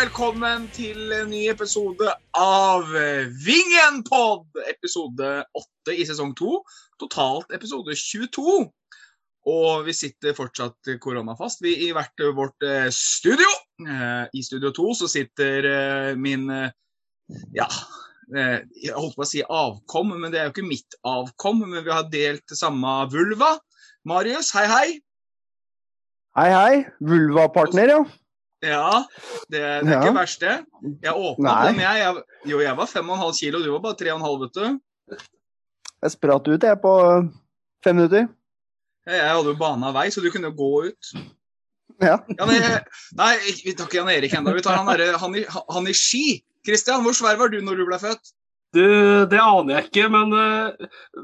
Velkommen til en ny episode av Vingen-pod! Episode 8 i sesong 2. Totalt episode 22. Og vi sitter fortsatt koronafast vi i hvert vårt eh, studio. Eh, I studio 2 så sitter eh, min ja, jeg holdt på å si avkom, men det er jo ikke mitt avkom. Men vi har delt samme vulva. Marius, hei, hei. Hei, hei. Vulva-partner, ja. Ja, det, det er Ja. ikke verst, det. Jeg åpna den, jeg. jeg. Jo, jeg var 5,5 kilo, du var bare 3,5, vet du. Jeg spratt ut, jeg, på fem minutter. Jeg jeg hadde jo bana vei, så du kunne gå ut. Ja. ja men, nei, vi tar ikke Jan Erik ennå. Vi tar han, der, han, i- han i ski. Kristian, hvor svær var du når du ble født? Du, det aner jeg ikke, men uh,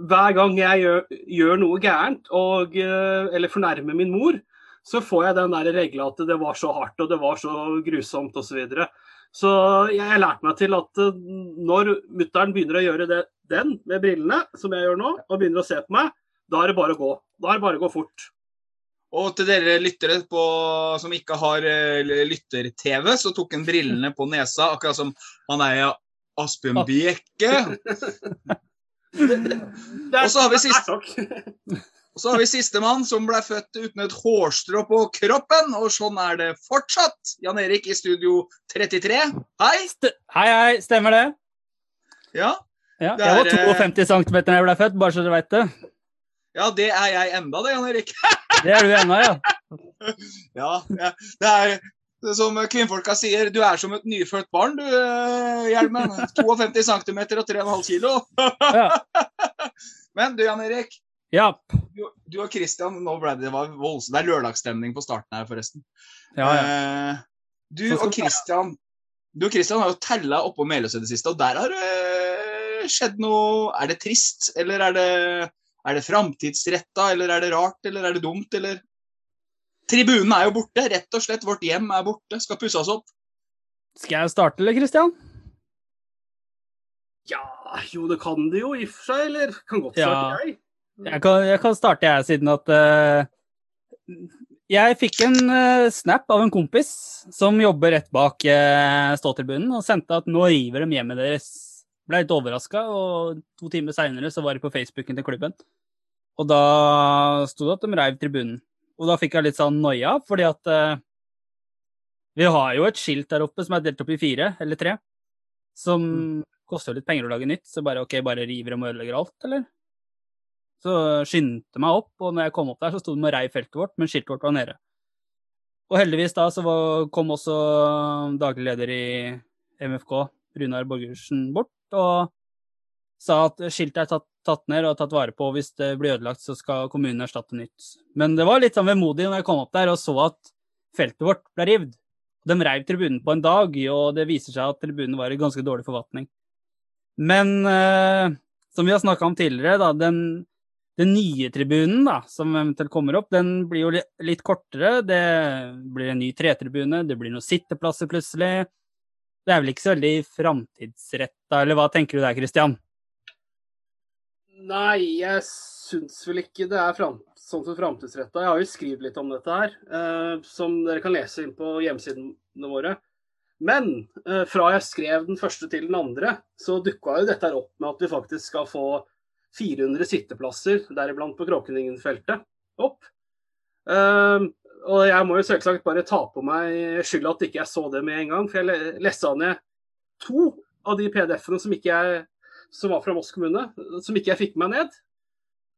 hver gang jeg gjør, gjør noe gærent, og, uh, eller fornærmer min mor, så får jeg den der regla at det var så hardt og det var så grusomt osv. Så, videre. så jeg har lært meg til at eh, når mutter'n begynner å gjøre det, den med brillene, som jeg gjør nå, og begynner å se på meg, da er det bare å gå. Da er det bare å gå fort. Og til dere lyttere på, som ikke har eh, lytter-TV, så tok han brillene på nesa, akkurat som han er i Asbjørn Bjekke. Og så har vi sist- takk. Og så har vi sistemann som ble født uten et hårstrå på kroppen, og sånn er det fortsatt. Jan Erik i studio 33. Hei! St hei, hei, stemmer det? Ja, Ja, Det jeg var er, var 52 cm da jeg ble født, bare så dere veit det. ja det er jeg enda, det, Jan Erik. Det er du ennå, ja. Ja, ja. Det er er som kvinnfolka sier, du er som et nyfødt barn, du, eh, Hjelmen. 52 cm og 3,5 kg. Men du, Jan Erik. Ja, Du, du og Christian, nå ble det, det var voldsomt. Det er lørdagsstemning på starten her, forresten. ja, ja. Eh, Du og Christian Du og Christian har jo tella oppå Meløs i det siste, og der har det eh, skjedd noe Er det trist, eller er det, er det framtidsretta, eller er det rart, eller er det dumt, eller Tribunen er jo borte, rett og slett. Vårt hjem er borte, skal pusses opp. Skal jeg starte, eller, Christian? Ja, jo det kan det jo i og for seg, eller kan godt Ja. starte jeg. Jeg kan, jeg kan starte, jeg, siden at uh, Jeg fikk en uh, snap av en kompis som jobber rett bak uh, ståtribunen, og sendte at nå river de hjemmet deres. Ble litt overraska, og to timer seinere så var de på Facebooken til klubben. Og da sto det at de reiv tribunen. Og da fikk jeg litt sånn noia, fordi at uh, vi har jo et skilt der oppe som er delt opp i fire, eller tre, som koster jo litt penger å lage nytt, så bare OK, bare river dem og ødelegger alt, eller? Så skyndte meg opp, og når jeg kom opp der, så sto de og rei feltet vårt, men skiltet vårt var nede. Og heldigvis da så var, kom også daglig leder i MFK, Runar Borgersen, bort og sa at skiltet er tatt, tatt ned og tatt vare på, og hvis det blir ødelagt, så skal kommunen erstatte nytt. Men det var litt sånn vemodig når jeg kom opp der og så at feltet vårt ble rivd. De reiv tribunen på en dag, og det viser seg at tribunen var i ganske dårlig forfatning. Men eh, som vi har snakka om tidligere, da, den, den nye tribunen da, som eventuelt kommer opp, den blir jo litt kortere. Det blir en ny tretribune, det blir noen sitteplasser plutselig. Det er vel ikke så veldig framtidsretta, eller hva tenker du der, Christian? Nei, jeg syns vel ikke det er fram, sånn som framtidsretta. Jeg har jo skrevet litt om dette her, eh, som dere kan lese inn på hjemmesidene våre. Men eh, fra jeg skrev den første til den andre, så dukka jo dette her opp med at vi faktisk skal få 400 sitteplasser, deriblant på Kråkeningen-feltet, opp. Uh, og jeg må jo selvsagt bare ta på meg skylda at ikke jeg så det med en gang, for jeg lessa ned to av de PDF-ene som som var fra Moss kommune, som ikke jeg fikk med meg ned.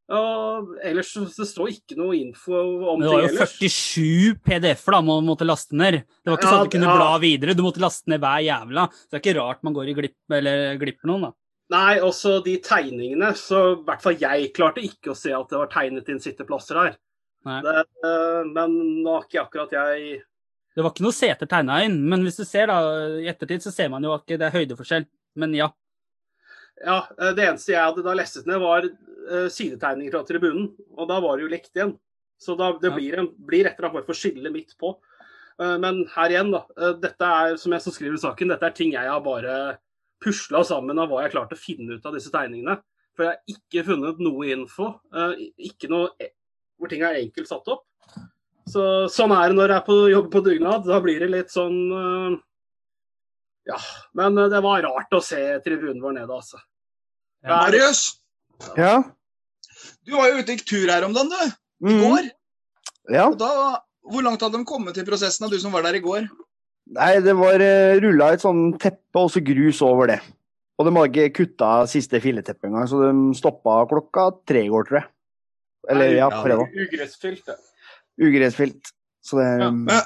Og ellers så det står ikke noe info om det. det var jo 47 PDF-er da man måtte laste ned. Det var ikke Ja, sånn at du kunne ja. bla videre, du måtte laste ned hver jævla. Så det er ikke rart man går i glipp, eller glipper noen, da. Nei, også de tegningene, så i hvert fall jeg klarte ikke å se at det var tegnet inn sitteplasser her. Det, eh, men nå har ikke akkurat jeg Det var ikke noe seter tegna inn, men hvis du ser da, i ettertid, så ser man jo at det er høydeforskjell. Men ja. Ja, eh, det eneste jeg hadde da lestet ned, var eh, sidetegninger fra tribunen, og da var det jo likt igjen. Så da, det blir, en, blir et eller annet form for skille midt på. Men her igjen, da. dette er, som jeg som skriver i saken, dette er ting jeg har bare pusla sammen av hva jeg klarte å finne ut av disse tegningene. For jeg har ikke funnet noe info. eh, ikke noe e- hvor ting er enkelt satt opp. Så sånn er det når jeg er på jobb på dugnad. Da blir det litt sånn eh, Ja. Men eh, det var rart å se tribunen vår nede, altså. Er- Marius, Ja. du var jo ute i tur her om dagen, du. I Mm. går. ja. Da, hvor langt hadde de kommet i prosessen, av du som var der i går? Nei, det var uh, rulla et sånn teppe og så grus over det. Og de hadde ikke kutta siste filleteppet engang, så de stoppa klokka tre i går, tror jeg. Eller ja, Ja, fredag. Ugressfylt, det. Ugressfylt. Så det Ja. um, Men,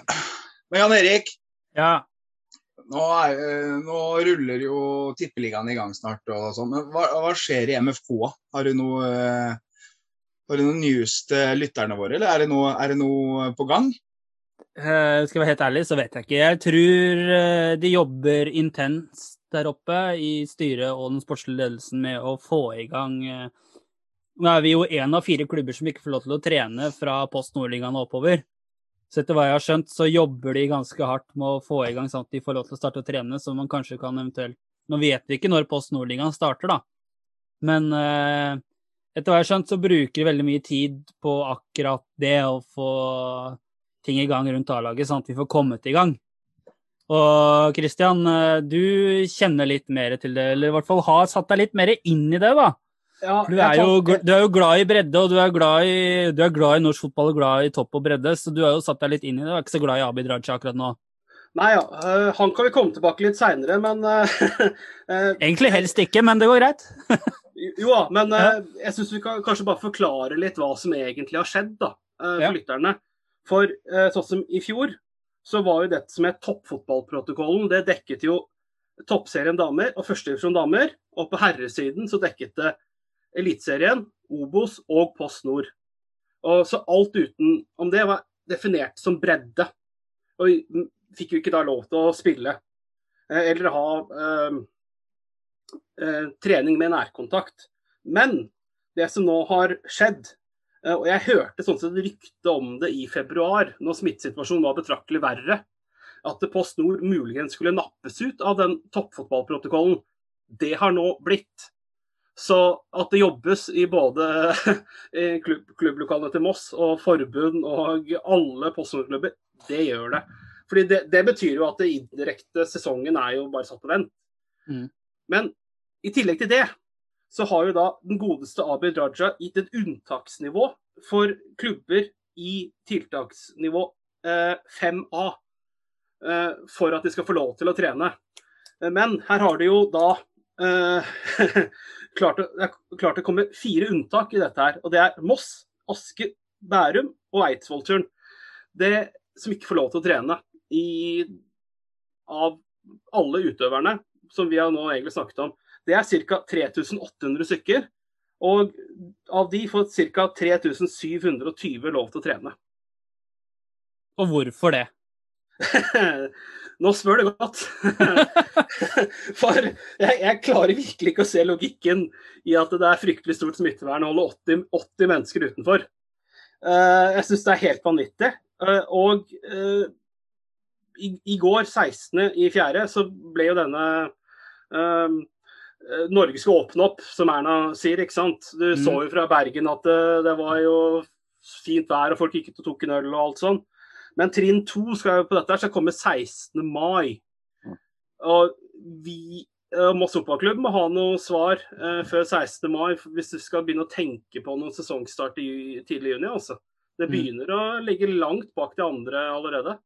men Jan Erik, Ja. nå, er, eh, nå ruller jo Tippeligaen i gang snart. og sånn, men hva, hva skjer i MFK? Har du noe eh, har du noe news til lytterne våre, eller er det noe, er det noe på gang? Eh, skal jeg være helt ærlig, så vet jeg ikke. Jeg tror eh, de jobber intenst der oppe i styret og den sportslige ledelsen med å få i gang eh, Nå er vi jo én av fire klubber som ikke får lov til å trene fra Post Nordligaen og oppover. Så etter hva jeg har skjønt, så jobber de ganske hardt med å få i gang sånn at de får lov til å starte å trene, så man kanskje kan eventuelt Nå vet vi ikke når Post Nordligaen starter, da. Men etter hva jeg har skjønt, så bruker de veldig mye tid på akkurat det å få ting i gang rundt A-laget, sånn at vi får kommet i gang. Og Christian, eh, du kjenner litt mer til det, eller i hvert fall har satt deg litt mer inn i det, da. Ja, Du er, jo, du er jo glad i bredde, og du er glad i, du er glad i norsk fotball og glad i topp og bredde, så du har jo satt deg litt inn i det. Du er ikke så glad i Abid Raja akkurat nå. Nei ja, øh, han kan vi komme tilbake litt seinere, men øh, Egentlig helst ikke, men det går greit. Jo da, men jeg syns vi kan kanskje bare forklare litt hva som egentlig har skjedd da, for Ja. lytterne. For eh, sånn som i fjor, så var jo dette som het toppfotballprotokollen. Det dekket jo toppserien damer og førstedivisjon damer. Og på herresiden så dekket det Eliteserien, Obos og Post Nord. Og så alt utenom det var definert som bredde. Og vi fikk jo ikke da lov til å spille eh, eller ha eh, eh, trening med nærkontakt. Men det som nå har skjedd, og jeg hørte sånn et rykte om det i februar, når smittesituasjonen var betraktelig verre, at Post Nord muligens skulle nappes ut av den toppfotballprotokollen. Det har nå blitt. Så at det jobbes i både klubb, klubblokalene til Moss og forbund og alle Post Nord-klubber, det gjør det. Fordi det, det betyr jo at det indirekte sesongen er jo bare satt på vent. Mm. Men i tillegg til det, så har jo da den godeste Abid Raja gitt et unntaksnivå for klubber i tiltaksnivå eh, 5A. Eh, for at de skal få lov til å trene. Men her har de jo da eh, klart, å, klart å komme fire unntak i dette her. Og det er Moss, Aske, Bærum og Eidsvollturen. Det som ikke får lov til å trene i, av alle utøverne, som vi har nå egentlig snakket om, det er ca. 3800 stykker. Og av de får ca. 3720 lov til å trene. Og hvorfor det? Nå spør du godt. For jeg, jeg klarer virkelig ikke å se logikken i at det er fryktelig stort smittevern å holde 80, 80 mennesker utenfor. Uh, jeg syns det er helt vanvittig. Uh, og uh, i, i går, 16.4, så ble jo denne Norge skulle åpne opp, som Erna sier. ikke sant? Du Mm. så jo fra Bergen at det, det var jo fint vær, og folk gikk ut og tok en øl og alt sånn. Men trinn to skal jo på dette her skal komme 16. mai. Og vi, eh, Moss fotballklubb, må ha noe svar eh, før 16. mai hvis du skal begynne å tenke på noen sesongstart i tidlig juni. altså. Det Mm. begynner å ligge langt bak de andre allerede.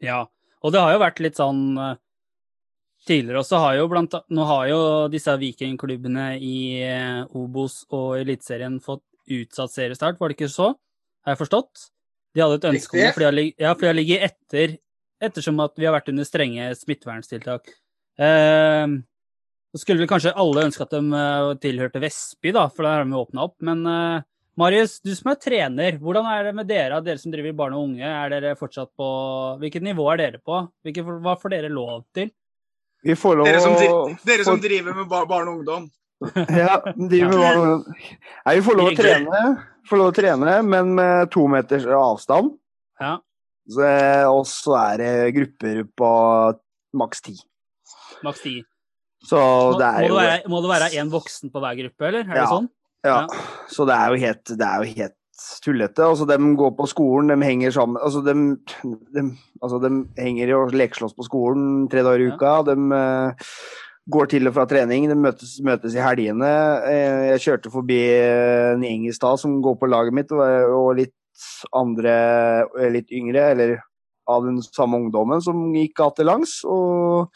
Ja, og det har jo vært litt sånn eh, Tidligere også har jo blant Nå har jo disse vikingklubbene i eh, Obos og Eliteserien fått utsatt seriestart, var det ikke så? Har jeg forstått? De hadde et ønske om det, for de har, ligget etter ettersom at vi har vært under strenge smitteverntiltak. Eh, skulle kanskje alle ønske at de eh, tilhørte Vestby, da, for da har de åpna opp. Men eh, Marius, du som er trener, hvordan er det med dere, dere som driver barn og unge? Er dere fortsatt på Hvilket nivå er dere på? Hvilke, hva får dere lov til? Vi får lov Dere som, dri- dere som driver med bar barn og ungdom. Ja, driver med barn. Nei, vi får lov å trene, får lov å trene, men med to meters avstand. Ja. Og så er det grupper på maks ti. Maks ti. Så Må, det er må, jo det være, må det være én voksen på hver gruppe, eller? Er det Ja. sånn? Ja, så det er jo helt, det er jo helt tullete. Altså, de går på skolen, de henger sammen Altså, de, de, altså, de henger og lekeslåss på skolen tre dager i uka. De uh, går til og fra trening, de møtes, møtes i helgene. Eh, jeg kjørte forbi eh, en gjeng i stad som går på laget mitt, og, og litt andre, eh, litt yngre, eller av den samme ungdommen, som gikk gatelangs. og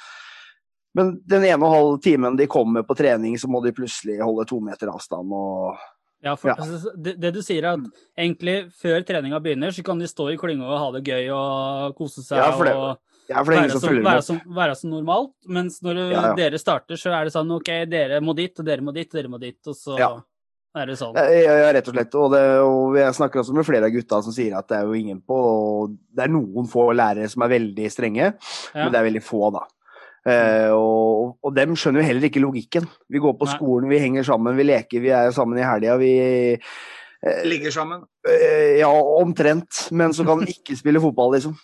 men den ene og halve halv timen de kommer på trening, så må de plutselig holde to meter avstand. og Ja, for Ja. altså, det, det du sier er at egentlig før treninga begynner, så kan de stå i klynga og ha det gøy og kose seg Ja, for det- og Ja, for det er være som som, være, som, være som normalt. Mens når Ja, dere starter, så er det sånn OK, dere må dit, og dere må dit, og dere må dit, og så Ja. er det sånn. Ja, ja, rett og slett. Og, det, og jeg snakker også med flere av gutta som sier at det er jo ingen på Det er noen få lærere som er veldig strenge, men det er veldig få, da. Eh, og, og dem skjønner jo heller ikke logikken. Vi går på Nei. skolen, vi henger sammen, vi leker, vi er sammen i helga. Vi Ligger sammen. eh, Ja, omtrent. Men så kan vi ikke spille fotball, liksom.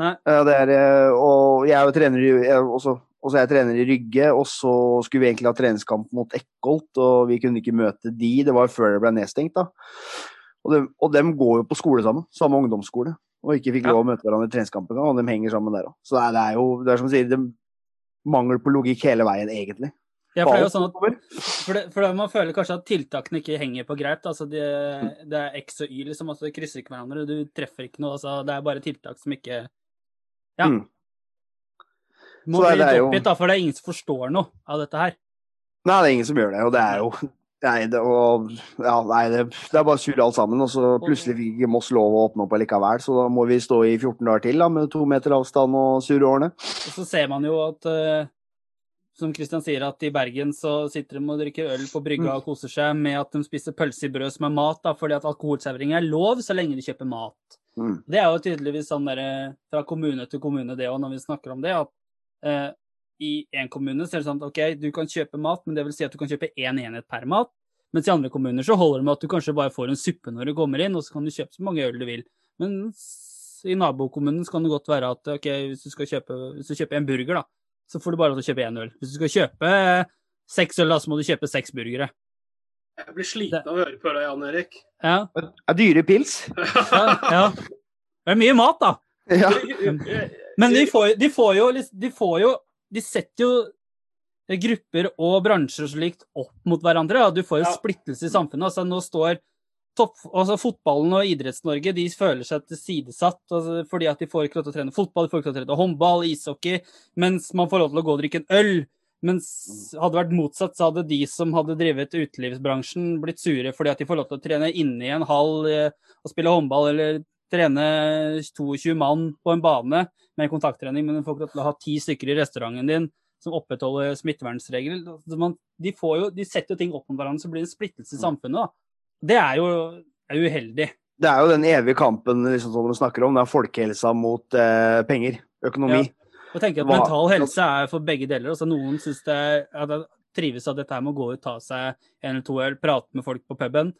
Eh, det er, eh, og jeg er jo trener i også, også er jeg trener i Rygge, og så skulle vi egentlig ha treningskamp mot Ekkolt, og vi kunne ikke møte de. Det var før det ble nedstengt, da. Og dem, og dem går jo på skole sammen, samme ungdomsskole, og ikke fikk lov å møte hverandre i treningskampen, og de henger sammen der òg. Så det er, jo, det er som sier, er mangel på logikk hele veien, egentlig. Ja, for det er jo sånn at. For, det, for det, man føler kanskje at tiltakene ikke henger på greip. Altså det, det er X og Y, liksom. Altså det krysser ikke hverandre. Du treffer ikke noe. Altså det er bare tiltak som ikke Ja. Mm. Må Så bli det litt jo- oppgitt, da, for det er ingen som forstår noe av dette her. Nei, det er ingen som gjør det, og det er jo Nei, det, og, ja, nei, det, det er bare surr alt sammen. Og så plutselig fikk ikke Moss lov å åpne opp allikevel, så da må vi stå i 14 dager til da, med to meter avstand og surre årene. Og så ser man jo at uh, som Kristian sier, at i Bergen så sitter de og drikker øl på brygga og koser seg med at de spiser pølse i brød som er mat, da, fordi at alkoholservering er lov så lenge de kjøper mat. Mm. Det er jo tydeligvis sånn der, fra kommune til kommune, det òg, når vi snakker om det. at eh, I én kommune så er det sånn at OK, du kan kjøpe mat, men det vil si at du kan kjøpe én enhet per mat. Mens i andre kommuner så holder det med at du kanskje bare får en suppe når du kommer inn, og så kan du kjøpe så mange øl du vil. Mens i nabokommunen så kan det godt være at OK, hvis du skal kjøpe, hvis du kjøper en burger, da, så får du bare lov til å kjøpe én øl. Hvis du skal kjøpe seks øl, da, så må du kjøpe seks burgere. Jeg blir sliten av å høre på deg, Jan Erik. Ja, Er dyre pils? ja, ja. Det er mye mat, da. Ja. Men de får, de får jo De får jo De setter jo grupper og bransjer og slikt opp mot hverandre. Ja. Du får jo Ja. splittelse i samfunnet. Altså, nå står topp, altså Fotballen og Idretts-Norge de føler seg tilsidesatt altså, fordi at de får ikke lov til å trene fotball, de får ikke lov til å trene håndball, ishockey, mens man får lov til å gå og drikke en øl. Mens hadde det vært motsatt, så hadde de som hadde drevet utelivsbransjen, blitt sure fordi at de får lov til å trene inne i en hall eh, og spille håndball, eller trene 22 mann på en bane med kontakttrening, men du får ikke lov til å ha ti stykker i restauranten din som opprettholder smittevernregler. De, jo, de setter jo ting opp mot hverandre, så blir det splittelse i samfunnet. Da. Det er jo er uheldig. Det er jo den evige kampen liksom, som du snakker om. Det er folkehelsa mot eh, penger. Økonomi. Og tenker at Hva- Mental helse er for begge deler. Altså, noen synes det at det trives av dette her med å gå ut, ta seg en eller to øl, prate med folk på puben,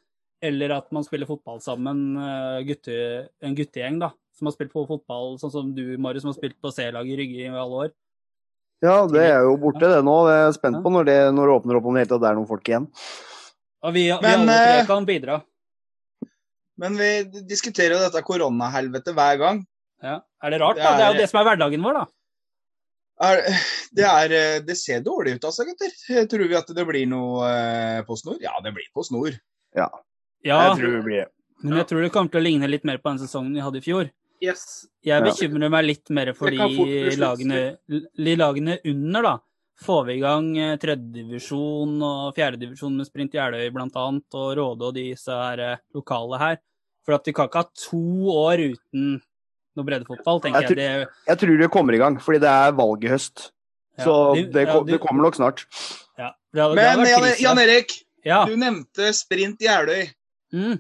eller at man spiller fotball sammen, eh, gutte, en guttegjeng da, som har spilt på fotball, sånn som du, Marius, som har spilt på C-laget i Rygge i alle år. Ja, det er jo borte, det nå. Jeg er spent på når det, når det åpner opp om det hele tatt er noen folk igjen. Og vi, vi Men, alle tre eh, kan bidra. Men vi diskuterer jo dette koronahelvetet hver gang. Ja. Er det rart, det da? Det er jo det som er hverdagen vår, da. Er, det, er, eh, det ser dårlig ut altså, gutter. Tror vi at det blir noe eh, på snor? Ja, det blir på snor. Ja, Jeg tror det blir det. men jeg tror det kommer til å ligne litt mer på den sesongen vi hadde i fjor. Yes. Jeg bekymrer meg litt mer for Det de lagene, de lagene under, da. Får vi i gang eh, tredjedivisjon og fjerdedivisjon med Sprint Jeløy annet, og Råde og disse her eh, lokale her. For at vi kan ikke ha to år uten noe breddefotball, tenker Jeg jeg. Det, Jeg tror det kommer i gang, fordi det er valg i høst. Ja, Så de- det, ja, de- det kommer nok snart. ja, det hadde, det Men hadde vært Jan, Jan Erik, Ja. du nevnte Sprint Jeløy. Mm.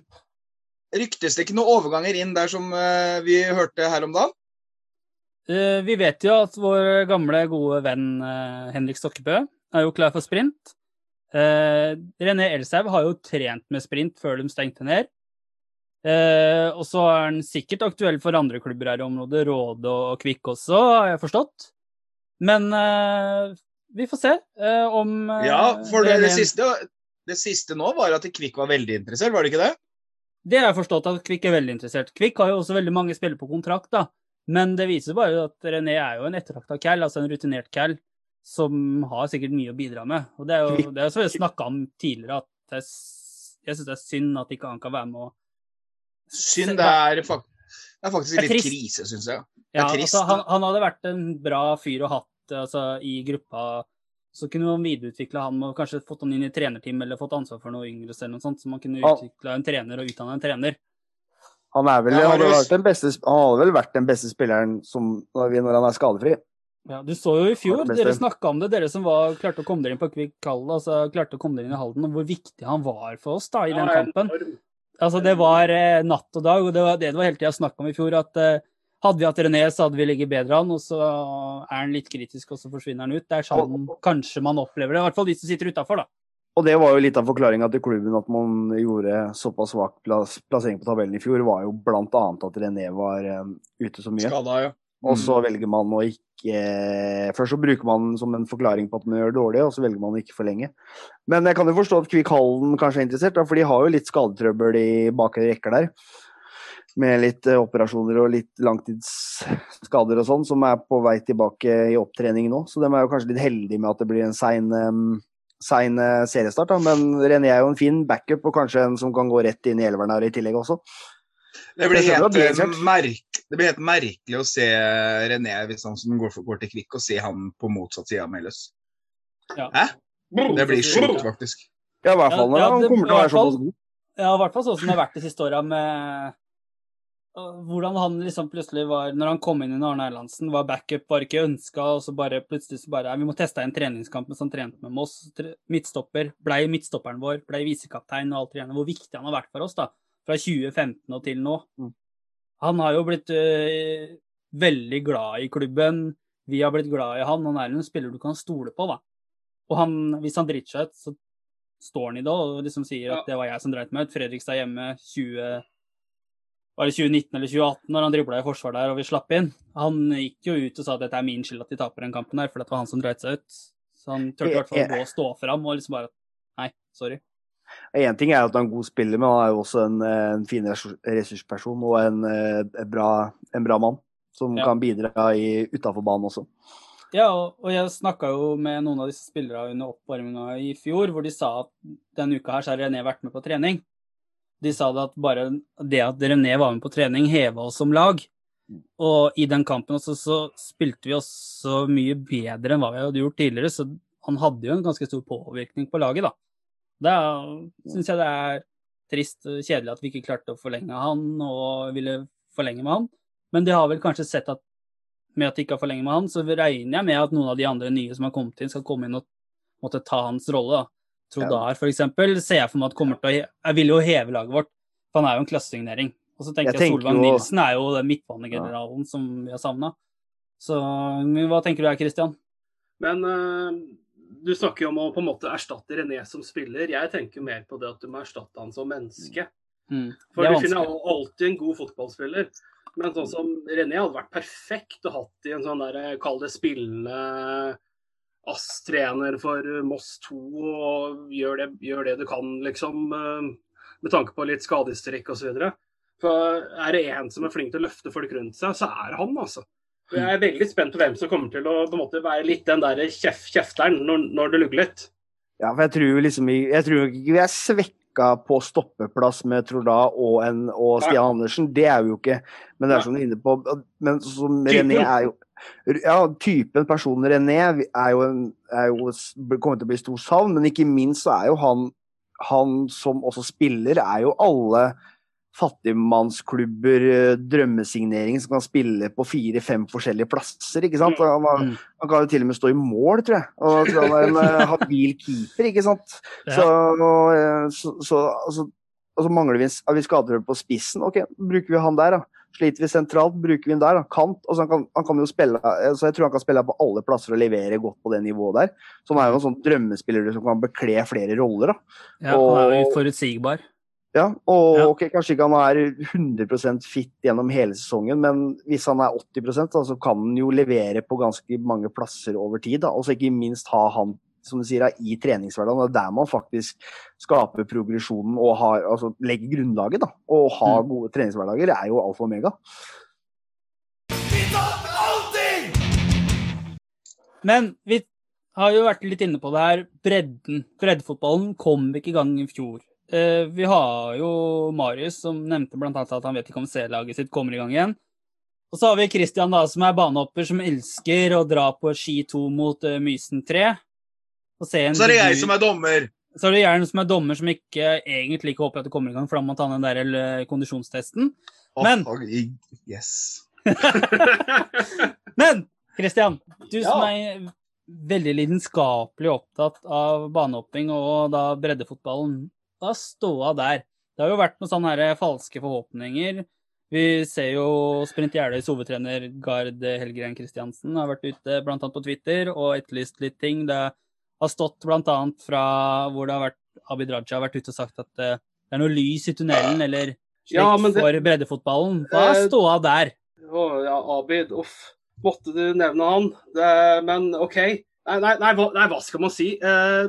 Ryktes det ikke noen overganger inn der som eh, vi hørte her om dagen? Eh, Vi vet jo at vår gamle, gode venn eh, Henrik Stokkebø er jo klar for sprint. René Elshaug har jo trent med sprint før de stengte ned. Og så er han sikkert aktuell for andre klubber her i området, Råde og Kvikk også, har jeg forstått. Men vi får se om Ja, for det, det, siste, det siste nå var at Kvikk var veldig interessert, var det ikke det? Det har jeg forstått at Kvikk er veldig interessert. Kvikk har jo også veldig mange spillere på kontrakt, da. Men det viser bare at René er jo en ettertrakta cal, altså en rutinert cal, som har sikkert mye å bidra med. Og det er jo det er snakka om tidligere, at jeg, jeg syns det er synd at ikke han kan være med og Synd. Det er, det er faktisk litt er krise, syns jeg. Det Ja, trist. altså, han, han hadde vært en bra fyr å hatt altså, i gruppa. Så kunne man videreutvikla han og kanskje fått han inn i trenerteam eller fått ansvar for noe yngre eller noe sånt, så man kunne utvikla en trener og utdanna en trener. Han, er vel, Ja, hadde vært den beste, han hadde vel vært den beste spilleren som, når, han er skadefri. Ja, Du så jo i fjor, dere snakka om det, dere som var, klarte å komme dere inn på Kvikk Kall, altså klarte å komme dere inn i Halden, og hvor viktig han var for oss da i den Ja, kampen. Altså Det var eh, natt og dag, og det var det det var hele tida snakk om i fjor. At eh, hadde vi hatt René, så hadde vi ligget bedre an, og så er han litt kritisk, og så forsvinner han ut. Det er sånn kanskje man opplever det, i hvert fall de som sitter utafor, da. Og det var jo litt av forklaringa til klubben at man gjorde såpass svak plass, plassering på tabellen i fjor, var jo annet at René var um, ute så mye. Skada, ja. Og så velger man å ikke Først så bruker man som en forklaring på at man gjør det dårlig, og så velger man å ikke forlenge. Men jeg kan jo forstå at Kvikk Hallen kanskje er interessert, da, for de har jo litt skadetrøbbel i bakre rekker der. Med litt eh, operasjoner og litt langtidsskader og sånn, som er på vei tilbake i opptrening nå. Så de er jo kanskje litt heldige med at det blir en sein, sein eh, seriestart. Da. Men René er jo en fin backup, og kanskje en som kan gå rett inn i elveren her i tillegg også. Det blir, helt, det eh, det blir helt merkelig å se René hvis han som går, for, går til Kvikk, og se han på motsatt side av Meløs. Ja. Hæ? Det blir sjukt, faktisk. Ja, i hvert fall når Ja, han kommer til å være såpass god. Ja, i hvert fall sånn som det har vært de siste åra med hvordan han liksom plutselig var Når han kom inn i Arne Erlandsen, var backup, var ikke ønska, og så bare plutselig så bare Vi må teste en treningskamp mens han trente med Moss. Midtstopper. Blei midtstopperen vår. Blei visekaptein og alt det igjen. Hvor viktig han har vært for oss, da. Fra 2015 og til nå. Mm. Han har jo blitt øh, veldig glad i klubben. Vi har blitt glad i han. Han er en spiller du kan stole på, da. Og han, hvis han driter seg ut, så står han i det og liksom sier at det var jeg som dreit meg ut. Fredrikstad hjemme 20, var det 2019 eller 2018 når han dribla i forsvar der og vi slapp inn. Han gikk jo ut og sa at dette er min skyld at de taper den kampen her, for det var han som dreit seg ut. Så han turte i hvert fall å gå og stå fram og liksom bare Nei, sorry. Én ting er at han er en god spiller, men han er jo også en, eh, en fin ressursperson og en, eh, en, bra, en bra mann. Som Ja. kan bidra utafor banen også. Ja, og og jeg snakka jo med noen av disse spillerne under oppvarminga i fjor, hvor de sa at denne uka her så har René vært med på trening. De sa det at bare det at René var med på trening, heva oss som lag. Og i den kampen også så spilte vi også mye bedre enn hva vi hadde gjort tidligere, så han hadde jo en ganske stor påvirkning på laget, da. Da syns jeg det er trist og kjedelig at vi ikke klarte å forlenge han og ville forlenge med han. Men de har vel kanskje sett at med at de ikke har forlenget med han, så regner jeg med at noen av de andre nye som har kommet inn, skal komme inn og måtte ta hans rolle. da. Trondar, for eksempel, ser jeg for meg at kommer til å Jeg vil jo heve laget vårt, for han er jo en klassesignering. Og så tenker Jeg jeg, tenker Solvang jo- Nilsen er jo den midtbanegeneralen som vi har savna. Så men hva tenker du her, Christian? Men uh, du snakker jo om å på en måte erstatte René som spiller. Jeg tenker mer på det at du må erstatte han som menneske. Mm. For er du finner alltid en god fotballspiller. Men sånn som René hadde vært perfekt å hatt i en sånn der, kall det spillende ASS-trener for Moss 2 og gjør det, gjør det du kan, liksom. eh, Med tanke på litt skadehistorikk osv. For er det en som er flink til å løfte folk rundt seg, så er det han, altså. Og jeg er veldig spent på hvem som kommer til å måte være litt den der kjef, kjefteren når, når det lugger litt. Ja, for jeg tror liksom Jeg tror ikke vi er svekka på stoppeplass med Troda og, og Stian Andersen. Det er vi jo ikke. Men det er som du er inne på Men som. René er jo Ja, typen person René er jo, en, er jo kommer til å bli stor savn, men ikke minst så er jo han han som også spiller, er jo alle fattigmannsklubber, eh, drømmesignering, som kan spille på fire-fem forskjellige plasser. ikke sant? Han, har, Mm. han kan jo til og med stå i mål, tror jeg. Og han er en eh, habil keeper, ikke sant. Så, og, så, så altså, og så mangler vi, en, vi skader på spissen. Ok, bruker vi han der, da. Sliter vi sentralt, bruker vi den der. Da. Kant. Altså, han, kan, han kan jo spille altså, Jeg tror han kan spille på alle plasser og levere godt på det nivået der. Så han er jo en sånn drømmespiller som kan bekle flere roller. da. Ja, han er jo forutsigbar. Ja, og Ja. Okay, Kanskje ikke han er 100% fit gjennom hele sesongen, men hvis han er 80 da, så kan han jo levere på ganske mange plasser over tid. da, Og så ikke minst ha han som du sier, er i treningshverdagen. Det er der man faktisk skaper progresjonen og har, altså, legger grunnlaget. da, Å ha Mm. gode treningshverdager er jo alfa og omega. Men vi har jo vært litt inne på det her. Bredden. Breddefotballen kom ikke i gang i fjor. Eh, vi har jo Marius som nevnte annet at han vet ikke om C-laget sitt kommer i gang igjen. Og så har vi Christian da, som er banehopper, som elsker å dra på ski 2 mot uh, Mysen 3. Og se en Så er det jeg som er dommer. Så er det jeg som er dommer, som ikke egentlig ikke håper at det kommer i gang, for da må man ta den der eh, kondisjonstesten. Men- oh, Yes. Men Christian, du Ja. som er veldig lidenskapelig opptatt av banehopping og da breddefotballen, da ståa der. Det har jo vært noen sånne her falske forhåpninger. Vi ser jo Sprint Jeløys hovedtrener Gard Helgren Kristiansen har vært ute annet på Twitter og etterlyst litt ting. Det har stått annet fra hvor det har vært Abid Raja har vært ute og sagt at eh, det er noe lys i tunnelen eller slik Ja, det- for breddefotballen. Hva er Eh, ståa der? Å ja, Abid. Uff. Måtte du nevne han? Det, men OK. Nei, nei, nei, hva, nei, hva skal man si? Eh,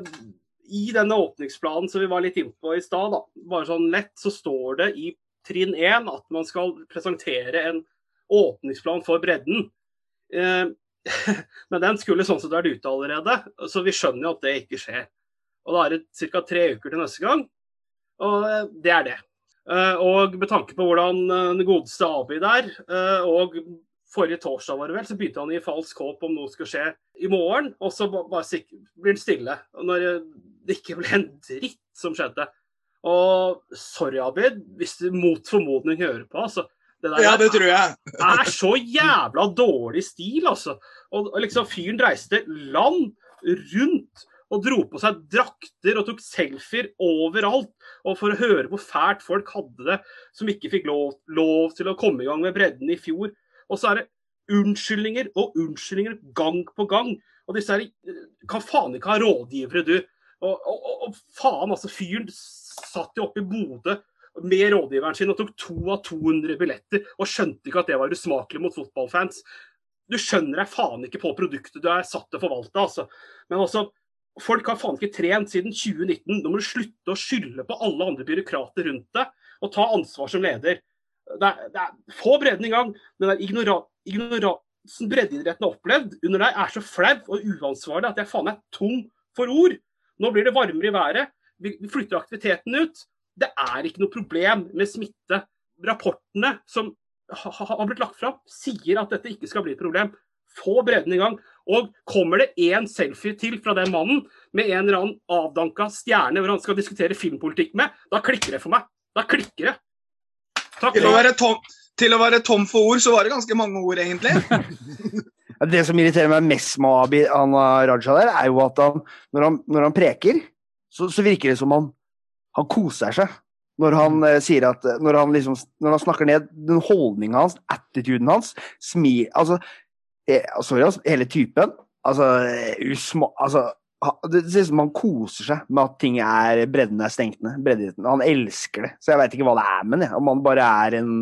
I denne åpningsplanen som vi var litt innpå i stad, bare sånn lett, så står det i trinn én at man skal presentere en åpningsplan for bredden. Eh, men den skulle sånn sett vært ute allerede, så vi skjønner jo at det ikke skjer. Og da er det ca. tre uker til neste gang, og eh, det er det. Eh, Og med tanke på hvordan eh, den godeste Abid er, og forrige torsdag var det vel, så begynte han å gi falsk håp om noe skulle skje i morgen, og så bare blir han stille. Når det ikke ble en dritt som skjedde. Og sorry, Abid, hvis du mot formodning hører på, altså. Det der Ja, det tror jeg. er så jævla dårlig stil, altså. Og, og liksom fyren reiste land rundt og dro på seg drakter og tok selfier overalt. Og for å høre hvor fælt folk hadde det som ikke fikk lov, lov til å komme i gang med bredden i fjor. Og så er det unnskyldninger og unnskyldninger gang på gang. Og disse her kan faen ikke ha rådgivere, du. Og, og, og faen, altså. Fyren satt jo oppe i Bodø med rådgiveren sin og tok to av 200 billetter og skjønte ikke at det var usmakelig mot fotballfans. Du skjønner deg faen ikke på produktet du er satt til å forvalte, altså. Men altså, folk har faen ikke trent siden 2019. Nå må du slutte å skylde på alle andre byråkrater rundt deg, og ta ansvar som leder. Det er, det er, få bredden i gang. Den der ignora, ignoransen breddeidretten har opplevd under deg, er så flau og uansvarlig at jeg faen er tom for ord. Nå blir det varmere i været. Vi, flytter aktiviteten ut. Det er ikke noe problem med smitte. Rapportene som ha- ha- har blitt lagt fram, sier at dette ikke skal bli et problem. Få bredden i gang. Og kommer det én selfie til fra den mannen med en eller annen avdanka stjerne hvor han skal diskutere filmpolitikk med, da klikker det for meg. Da klikker det. Takk. Til å, være tom, til å være tom for ord, så var det ganske mange ord, egentlig. Det som irriterer meg mest med Abid Raja der, er jo at han, når han, når han preker, så, så virker det som han, han koser seg. Når han eh, sier at når han, liksom, når han snakker ned den holdninga hans, attituden hans, smil Altså, eh, sorry, altså, hele typen. Altså, eh, usma, altså det ser ut som han koser seg med at ting er bredden er stengt ned. bredden. Han elsker det. Så jeg veit ikke hva det er med det. Om han bare er en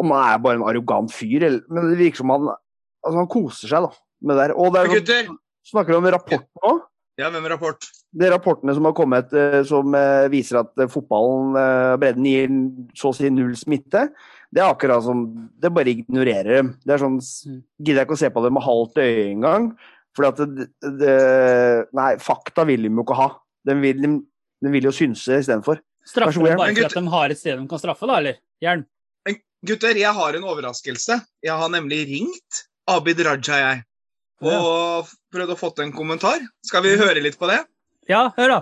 Om han er bare en arrogant fyr. Eller, men det virker som han altså han koser seg da, med det der. Og det er, Gutter, snakker du om rapport nå? ja, hvem rapport? Er rapportene som har kommet eh, som eh, viser at eh, fotballen, bredden, gir så å si null smitte. Det er akkurat som Det bare ignorerer dem. Det er sånn s- Gidder jeg ikke å se på det med halvt øye engang. For at det, det Nei, fakta vil de jo ikke ha. Den vil, de, de vil jo synse istedenfor. Straffer de bare for at de har et sted de kan straffe, da, eller? Jern? Gutter, jeg har en overraskelse. Jeg har nemlig ringt Abid Raja, jeg. Og prøvd å få en kommentar. Skal vi høre litt på det? Ja, hør, da.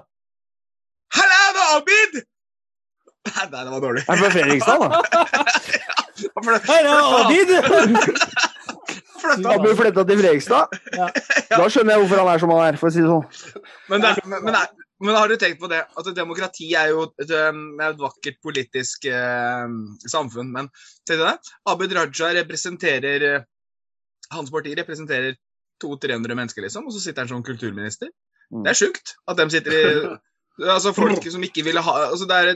Halla, det er Abid! Nei, det var dårlig. Jeg er fra Fredrikstad, da. Det- Hei, da, Abid! flytta- til Fredrikstad. Ja. Da skjønner jeg hvorfor han er som han er, for å si det sånn. Men, det, men, men, det Men har du tenkt på det? At demokrati er jo et, er et vakkert politisk eh, samfunn. Men tenk deg det. Abid Raja representerer eh, Hans parti representerer 200-300 mennesker, liksom, og så sitter han som kulturminister. Mm. Det er sjukt at de sitter i Altså folk som ikke ville ha altså det er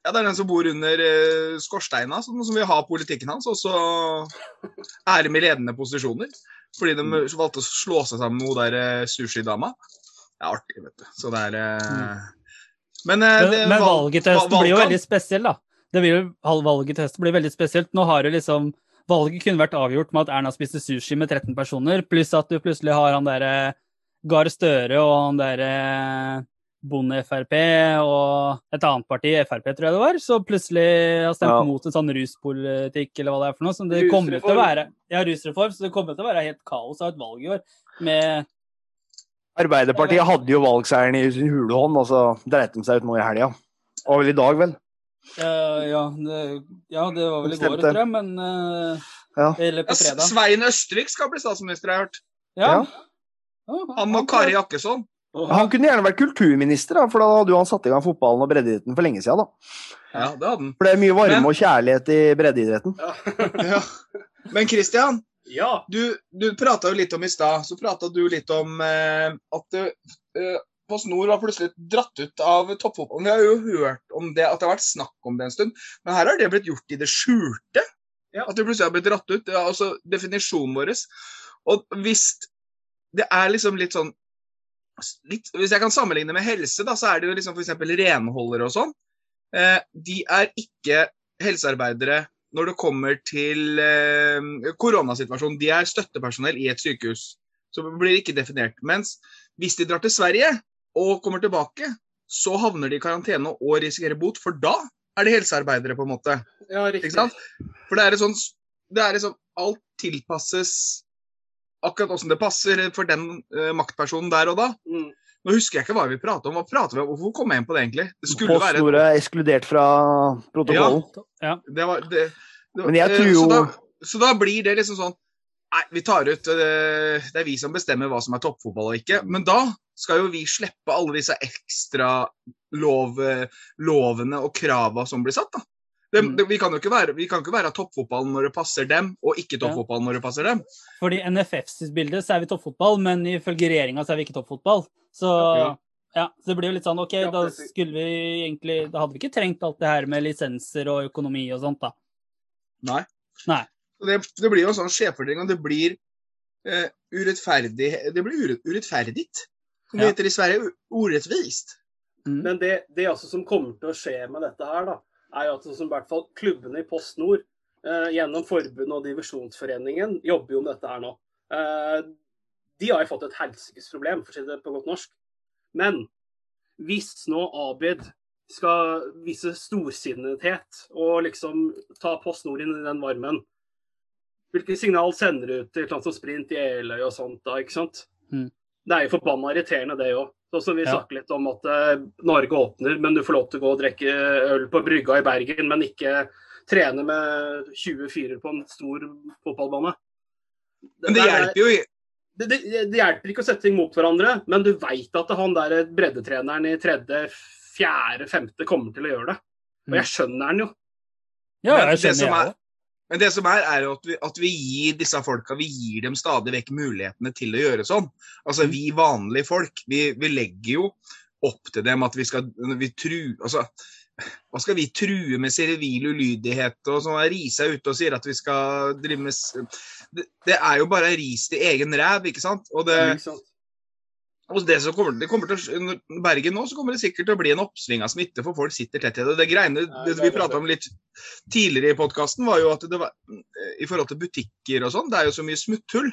ja, det er den som bor under uh, skorsteina, som, som vil ha politikken hans, og så er de i ledende posisjoner. Fordi de valgte å slå seg sammen med hun der uh, sushidama. Det er artig, vet du. Så det er uh, Men, uh, det, men valg- valget til høsten blir jo veldig spesiell, da. Det blir jo, valget til høsten blir veldig spesielt. Nå har det liksom Valget kunne vært avgjort med at Erna spiste sushi med 13 personer, pluss at du plutselig har han derre Gahr Støre og han derre Bonde-Frp og et annet parti, Frp tror jeg det var, så plutselig har stemt Ja. mot en sånn ruspolitikk eller hva det er for noe. Som det kommer til å være. Ja, rusreform. Så det kommer til å være helt kaos av et valg i år. Med Arbeiderpartiet hadde jo valgseieren i sin hule hånd, og så dreit de seg ut nå i helga. Og vel i dag, vel. Uh, ja, det, ja, det var vel i går, tror jeg, men uh, Ja. Eller på Ja, fredag. Svein Østvik skal bli statsminister, jeg har jeg hørt. Ja. Ja. Ja, Han og Kari Jakkesson. Han kunne gjerne vært kulturminister, da, for da hadde jo han satt i gang fotballen og breddeidretten for lenge siden. Da. Ja, det hadde han. For det er mye varme Men- og kjærlighet i breddeidretten. Ja. Men Christian, Ja. du, du prata jo litt om i stad, så prata du litt om eh, at eh, Post Nord var plutselig dratt ut av toppfotballen. Vi har jo hørt om det, at det har vært snakk om det en stund, men her har det blitt gjort i det skjulte. Ja. At det plutselig har blitt dratt ut. Det er altså definisjonen vår. Og hvis det er liksom litt sånn litt, Hvis jeg kan sammenligne med helse, da, så er det jo liksom f.eks. renholdere og sånn. Eh, de er ikke helsearbeidere når det kommer til eh, koronasituasjonen. De er støttepersonell i et sykehus. Så blir ikke definert. Mens hvis de drar til Sverige og kommer tilbake, så havner de i karantene og risikerer bot, for da er de helsearbeidere, på en måte. ja, riktig. For det er et sånn det er liksom Alt tilpasses akkurat åssen det passer for den uh, maktpersonen der og da. Mm. Nå husker jeg ikke hva vi prater om. Hva prater vi om? Hvorfor kom jeg inn på det, egentlig? Det skulle Post være er ekskludert fra protokollen. Det var, det, det, Men jeg eh, tror jo- så, da, så da blir det liksom sånn Nei, vi tar ut eh, Det er vi som bestemmer hva som er toppfotball og ikke. Men da skal jo vi slippe alle disse ekstra lov, lovene og krava som blir satt, da. Det, Mm. det, vi, kan jo ikke være, vi kan ikke være toppfotballen når det passer dem, og ikke toppfotballen når det passer dem. Fordi i NFFs bilde så er vi toppfotball, men ifølge regjeringa så er vi ikke toppfotball. Så Ja. ja, så det blir jo litt sånn OK, Ja, da skulle vi egentlig Da hadde vi ikke trengt alt det her med lisenser og økonomi og sånt, da. Nei. Nei. Det, det blir jo en sånn skjevfordeling, og det blir eh, urettferdig Det blir ure, urettferdig, som det Ja. heter i Sverige. Urettvist. Mm. Men det, det altså som kommer til å skje med dette her, da, er jo at sånn som i hvert fall klubbene i Post Nord, eh, gjennom forbundet og divisjonsforeningen, jobber jo med dette her nå. Eh, de har jo fått et helsikes problem, for å si det på godt norsk. Men hvis nå Abid skal vise storsinnethet og liksom ta Post Nord inn i den varmen, hvilke signal sender du ut til et land som Sprint i Eløy og sånt da, ikke sant? Mm. Det er jo forbanna irriterende, det òg. Sånn som vi Ja. snakker litt om at eh, Norge åpner, men du får lov til å gå og drikke øl på brygga i Bergen, men ikke trene med 24 på en stor fotballbane. Men det er- hjelper jo i- det, det, det hjelper ikke å sette ting mot hverandre, men du veit at han der breddetreneren i tredje, fjerde, femte kommer til å gjøre det. Og jeg skjønner han jo. Ja, jeg det som skjønner, er- jeg òg. Men det som er, er at vi, at vi gir disse folka vi gir dem stadig vekk mulighetene til å gjøre sånn. Altså Mm. Vi vanlige folk, vi, vi legger jo opp til dem at vi skal vi tru, altså, Hva skal vi true med sivil ulydighet og sånn? Rise er ute og sier at vi skal drive med Det, det er jo bare ris til egen ræv, ikke sant? Og det, Ikke sant? Og det som kommer, det kommer til å, Bergen nå så kommer det sikkert til å bli en oppsving av smitte, for folk sitter tett i det. Det greiene det vi prata om litt tidligere i podkasten, var jo at det var i forhold til butikker og sånn, det er jo så mye smutthull.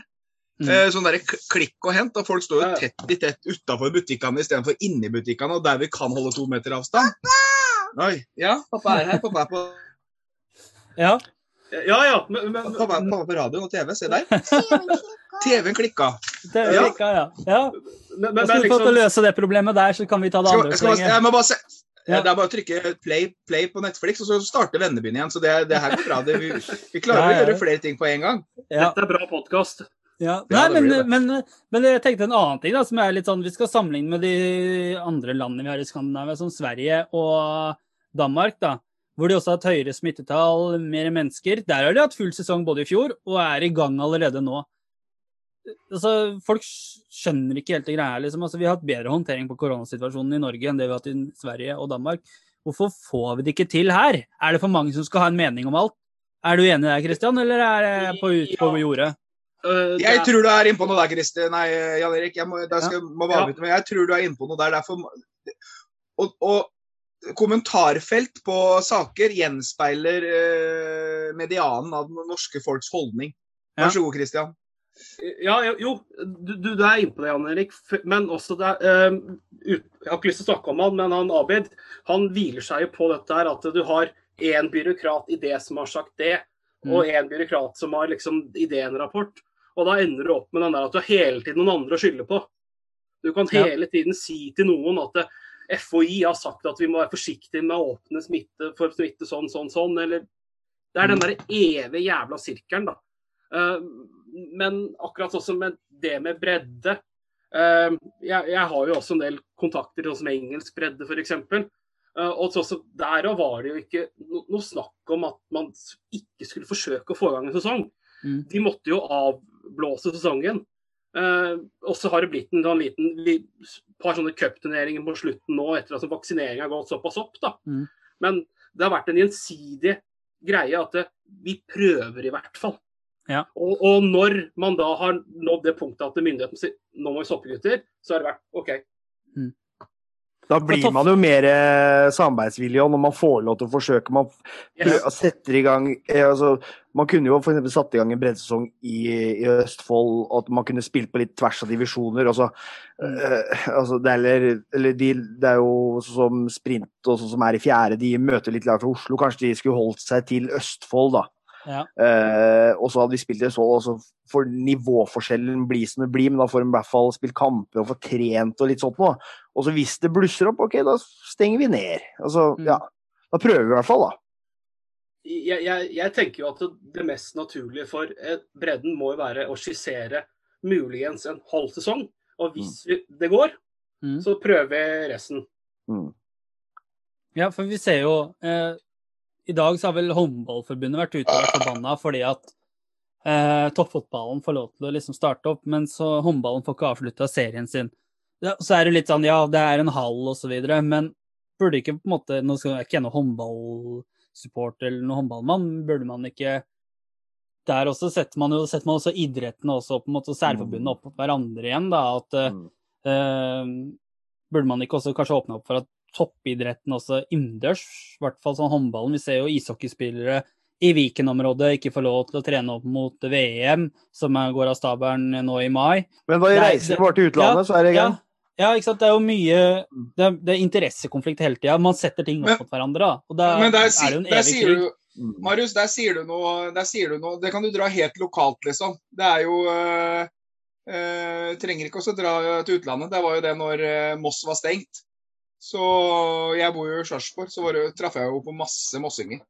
Mm. Eh, sånn derre klikk og hent, og folk står jo tett i tett utafor butikkene istedenfor inni butikkene, og der vi kan holde to meter avstand. Pappa! Oi. Ja, pappa er her. Pappa er på, Ja. Ja ja, men, men, pappa er på radioen og TV. Se der. TV-en klikka. Det er Ja. klikka, ja. ja. men, men, Da men skal vi få til å liksom, løse det problemet der, så kan vi ta det andre skal, jeg må bare se. Ja. Det er bare å trykke play, play på Netflix, og så starter Vennebyen igjen. Så det, det her går bra. Det, vi, vi klarer Ja, ja, å gjøre flere ting på en gang. Ja. Dette er bra podkast. Ja, Ja, Nei, men, men, men jeg tenkte en annen ting da, som er litt sånn, Vi skal sammenligne med de andre landene vi har i Skandinavia, som Sverige og Danmark. da, Hvor de også har hatt høyere smittetall, mer mennesker. Der har de hatt full sesong både i fjor og er i gang allerede nå. Altså, Folk skjønner ikke helt det greia. liksom. Altså, Vi har hatt bedre håndtering på koronasituasjonen i Norge enn det vi har hatt i Sverige og Danmark. Hvorfor får vi det ikke til her? Er det for mange som skal ha en mening om alt? Er du enig der, Kristian, eller er det på ut på jordet? Øh, Jeg tror du er inne på noe der, Christer. Nei, Jan Erik. Jeg må, der skal, må bare Ja. avbryte, men jeg tror du er inne på noe der. Derfor, må- og, og kommentarfelt på saker gjenspeiler eh, medianen av den norske folks holdning. Vær så god, Christian. Ja, jo, du, du, er inne på det, Jan Erik. Men også det um, ut, Jeg har ikke lyst til å snakke om han, men han Abid han hviler seg jo på dette her at du har én byråkrat i det som har sagt det, og én byråkrat som har liksom ideen-rapport. Og da ender du opp med den der at du har hele tiden noen andre å skylde på. Du kan Ja. hele tiden si til noen at det, FHI har sagt at vi må være forsiktige med å åpne smitte for smitte sånn, sånn, sånn. Eller Det er den der evige jævla sirkelen, da. Eh, men akkurat sånn som det med bredde eh, jeg, har jo også en del kontakter sånn som engelsk bredde, f.eks. Uh, og så, så der òg var det jo ikke noe snakk om at man ikke skulle forsøke å få i gang en sesong. Mm. De måtte jo avblåse sesongen. Eh, og så har det blitt en sånn liten vi, par sånne cupturneringer på slutten nå, etter at vaksineringen har gått såpass opp. da. Mm. Men det har vært en gjensidig greie at det, vi prøver i hvert fall. Ja. Og, og når man da har nådd det punktet at myndighetene sier nå må vi stoppe, gutter, så har det vært OK. Da blir man jo mer eh, samarbeidsvillig når man får lov til å forsøke. Man setter i gang eh, altså, Man kunne jo f.eks. satt i gang en breddesesong i, i Østfold, og at man kunne spilt på litt tvers av divisjoner. Altså, uh, altså, det, er, eller, eller de, det er jo sånn som sprint og sånn som er i fjerde, de møter litt lag fra Oslo. Kanskje de skulle holdt seg til Østfold, da. Ja. Eh, og så hadde vi spilt i så, og så får nivåforskjellen bli som det blir, men da får de i hvert fall spilt kamper og få trent og litt sånt noe. Og så hvis det blusser opp, ok, da stenger vi ned. Altså, Mm. ja. Da prøver vi i hvert fall, da. jeg, jeg, jeg tenker jo at det, det mest naturlige for eh, bredden må jo være å skissere muligens en halv sesong. Og hvis vi, det går, Mm. så prøver vi resten. Mm. Ja, for vi ser jo eh, I dag så har vel Håndballforbundet vært ute og vært forbanna fordi at eh, toppfotballen får lov til å liksom starte opp, men så håndballen får ikke avslutta serien sin. Ja, så er det litt sånn ja, det er en hall og så videre, men burde ikke på en måte Nå skal jeg ikke gjennom håndballsupport håndballsupporter eller noe håndballmann, burde man ikke der også setter man jo setter man også idrettene også på en måte, og særforbundene opp mot hverandre igjen. da, at eh, Mm. Eh, burde man ikke også kanskje åpne opp for at toppidretten også innendørs, i hvert fall sånn håndballen Vi ser jo ishockeyspillere i Viken-området ikke får lov til å trene opp mot VM, som er- går av stabelen nå i mai. Men da reiser vi bare til utlandet, så er det Ja, greit. ja, ikke sant. Det er jo mye Det er, det er interessekonflikt hele tida. Man setter ting opp Men- mot hverandre, da. Og der, Men der, er det jo en der evig sier krig. du Mm. Marius, der sier du noe der sier du noe, Det kan du dra helt lokalt, liksom. Det er jo øh, øh, Trenger ikke også dra til utlandet. Det var jo det når øh, Moss var stengt. Så jeg bor jo i Sarpsborg, så var det, traff jeg jo på masse mossinger.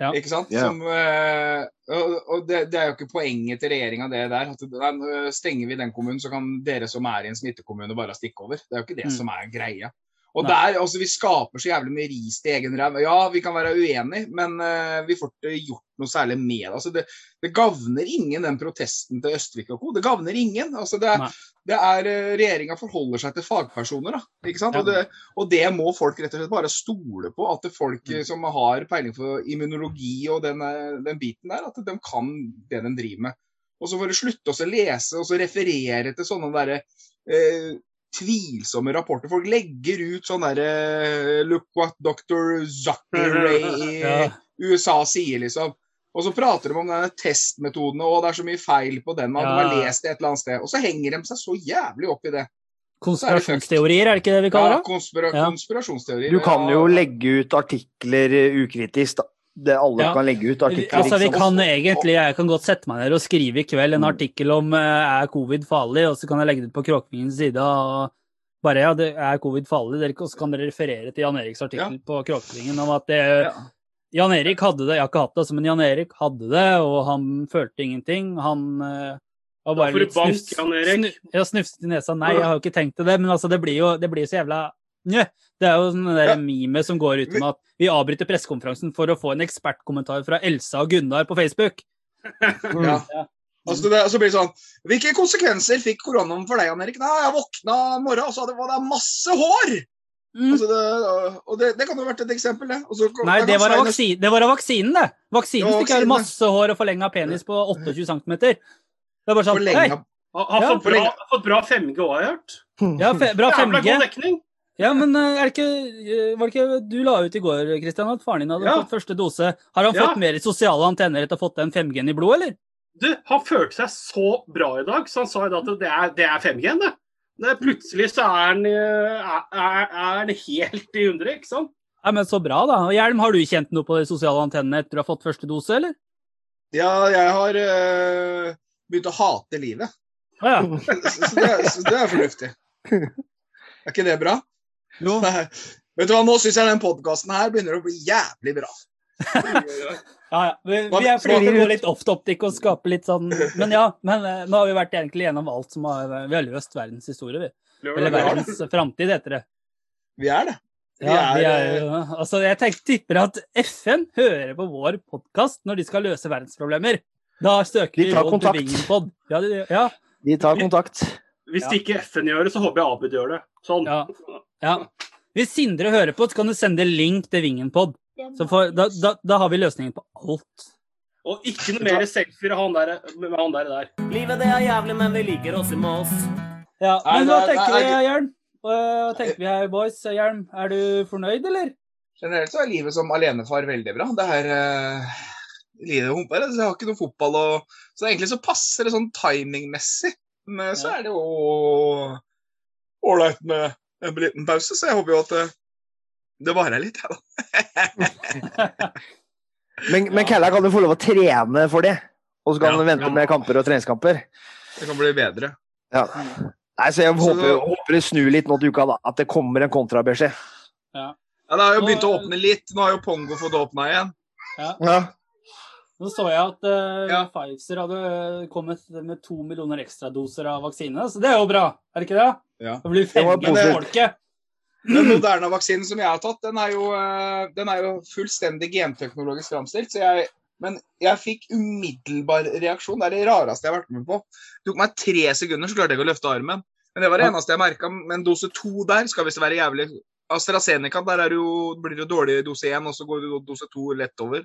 Ja. Ikke sant? Yeah. Som, øh, og og det, det er jo ikke poenget til regjeringa, det der. At nei, stenger vi den kommunen, så kan dere som er i en smittekommune, bare stikke over. Det er jo ikke det Mm. som er greia. Og Nei. der, altså Vi skaper så jævlig mye ris til egen ræv. Ja, vi kan være uenige, men uh, vi får ikke gjort noe særlig med. Altså, det. Det gagner ingen, den protesten til Østvik og co. Det gagner ingen. altså det er, Nei. det er eh, Regjeringa forholder seg til fagpersoner. da, ikke sant? Ja. Og, det, og det må folk rett og slett bare stole på. At folk Mm. som har peiling på immunologi og den, eh, den biten der, at de kan det de driver med. Og så får du slutte å lese og så referere til sånne derre eh, tvilsomme rapporter. Folk legger ut sånn derre Look what Dr. Zuckeray i Ja. USA sier, liksom. Og så prater de om denne testmetodene, og det er så mye feil på den. Man Ja. har lest det et eller annet sted. Og så henger de seg så jævlig opp i det. Konspirasjonsteorier, er det ikke det vi kaller Ja, konspira konspirasjonsteorier. Du kan jo legge ut artikler eh, ukritisk, da. Det alle Ja. kan legge ut artikler. Altså, vi kan egentlig, Jeg kan godt sette meg ned og skrive i kveld en Mm. artikkel om eh, er covid farlig, og så kan jeg legge det ut på Kråkevingens side. og bare ja, det er covid farlig, dere- og så kan dere referere til Jan Eriks artikkel på Kråkevingen om at det, Ja. Jan Erik hadde det, jeg har ikke hatt det, men Jan Erik hadde det, og han følte ingenting. Han, var Og bare litt bank, snufs, Jan Erik. snufset i nesa. Nei, jeg har jo ikke tenkt til det, men altså, det blir jo det blir så jævla Njø. Det er jo sånn der Ja. meme som går ut om at vi avbryter pressekonferansen for å få en ekspertkommentar fra Elsa og Gunnar på Facebook. Ja. Ja. Altså det, og så blir det sånn Hvilke konsekvenser fikk koronaen for deg, Jan Erik? Nei, jeg våkna i morgen, og så hadde- var det masse hår! Mm. Altså det, og det, det kan jo ha vært et eksempel, det. Og så- Nei, det var, av vaksinen, det var av vaksinen, det. Vaksinen fikk jeg vaksinen, masse hår og forlenga penis på 28 cm. Det er bare sånn forlenga, Hei, Har, har Ja, fått, bra, fått bra 5G òg, har jeg hørt. ja, fe, bra Jævla 5G. god dekning. Ja, men eh, er det ikke, var det ikke Du la ut i går, Kristian, at faren din hadde Ja. fått første dose. Har han Ja. fått mer sosiale antenner etter å ha fått den 5G-en i blodet, eller? Du, han følte seg så bra i dag, så han sa i dag at det er, det er 5G-en, det. det. Plutselig så er han, eh, er, er, er han helt i hundre, ikke sant? Ja, men Så bra, da. Hjelm, har du kjent noe på de sosiale antennene etter å ha fått første dose, eller? Ja, jeg har øh, begynt å hate livet. Ah, ja. Så, så, det, så det er fornuftig. Er ikke det bra? Jo. Nei. Vet du hva, Nå syns jeg den podkasten her begynner å bli jævlig bra. Ja, ja. Vi, vi er fordi vi går gå litt off-topic og skape litt sånn Men ja, men eh, nå har vi vært egentlig gjennom alt som har Vi har løst verdens historie, vi. Eller verdens framtid, heter det. Vi er det. Vi Ja, vi er, er jo Altså, jeg tenker, tipper at FN hører på vår podkast når de skal løse verdensproblemer. Da søker De vi råd til. Vingenpod. Ja, de, ja, De tar kontakt. Hvis ikke FN gjør det, så håper jeg Abid gjør det. Sånn. ja, ja. Hvis Sindre hører på, så kan du sende link til Vingenpod. Så for, da, da, da har vi løsningen på alt. Og ikke noe mer selfier med han der. der. Livet det er jævlig, men vi liker oss i Mås. Ja, men hva er- tenker vi, Hjelm? Hva tenker vi her, boys? Hjelm, er du fornøyd, eller? Generelt så er livet som alenefar veldig bra. Det er uh, livet humper. Jeg har ikke noe fotball og Så egentlig så passer det sånn timingmessig. Men så er det jo ålreit med en liten pause, så jeg håper jo at det, det varer litt, jeg, da. Men, men Kella kan du få lov å trene for det. Og så kan Ja, du vente ja. med kamper og treningskamper. Det kan bli bedre. Ja. Nei, så jeg Så håper, da- håper det snur litt nå til uka, da. At det kommer en kontrabeskjed. Ja, Det har jo begynt å åpne litt. Nå har jo Pongo fått åpna igjen. Ja. Nå så jeg at uh, Ja. Pfizer hadde kommet med to millioner ekstradoser av vaksine, så det er jo bra, er det ikke det? Ja. Det blir Det var 5G til positivt. folket. Den Moderna-vaksinen som jeg har tatt, den er jo, eh, den er jo fullstendig genteknologisk framstilt. Jeg, men jeg fikk umiddelbar reaksjon. Det er det rareste jeg har vært med på. Det tok meg tre sekunder, så klarte jeg ikke å løfte armen. Men det var det eneste jeg merka. Men dose to der skal visst være jævlig AstraZeneca, der er jo, blir det jo dårlig dose én, og så går det dose to lett over.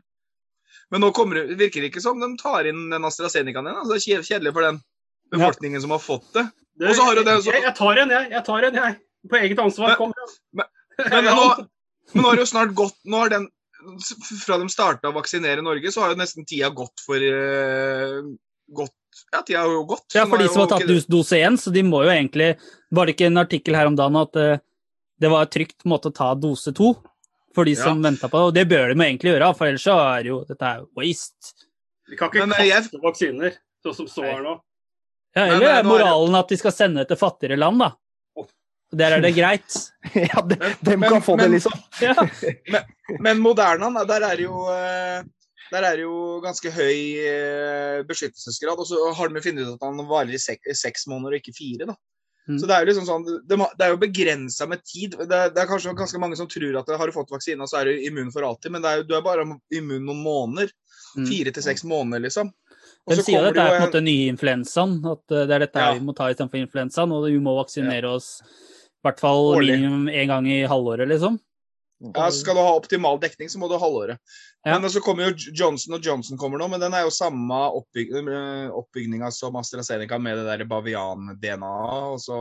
Men nå kommer, det virker det ikke som de tar inn den AstraZenecaen igjen. Altså, det er kjedelig for den befolkningen som har fått det. Det, Og så har du det, så- jeg, jeg tar en, jeg. Jeg tar en, jeg. På eget ansvar. Men- Kom igjen. Men nå, men nå har det jo snart gått nå har den, Fra de starta å vaksinere Norge, så har jo nesten tida gått for uh, gått, Ja, tida har jo gått. Ja, for de som har tatt ikke det- dose 1, så de må jo egentlig Var det ikke en artikkel her om dagen at uh, det var trygt måte å ta dose 2 for de som venta på det? Og det bør de egentlig gjøre, for ellers så er jo Dette er waste. Vi kan ikke Men, kaste jeg- vaksiner, sånn som står her nå. Ja, eller eh, er er moralen at de skal sende det til fattigere land, da? Der er det greit. ja de, dem Men- kan få det, liksom. Ja. Men Moderna, der er jo eh, der er det jo ganske høy eh, beskyttelsesgrad, og så har de funnet ut at han varer i sek seks måneder og ikke fire. da. Mm. Så Det er jo liksom sånn, det, det er jo begrensa med tid. Det er, det er kanskje ganske mange som tror at har du fått vaksina, så er du immun for alltid, men det er jo, du er bare immun noen måneder. Mm. Fire til seks måneder, liksom. Og De så sier at dette er på en måte nye influensaen. At eh, det er dette Ja. vi må ta istedenfor influensaen. Og vi må vaksinere oss i hvert fall minimum én gang i halvåret, liksom. Ja, Skal du ha optimal dekning, så må du ha halvåret. Ja. Men så kommer jo Johnson og Johnson kommer nå, men den er jo samme oppbyg eh, oppbygninga som AstraZeneca med det der bavian-DNA-et. Og så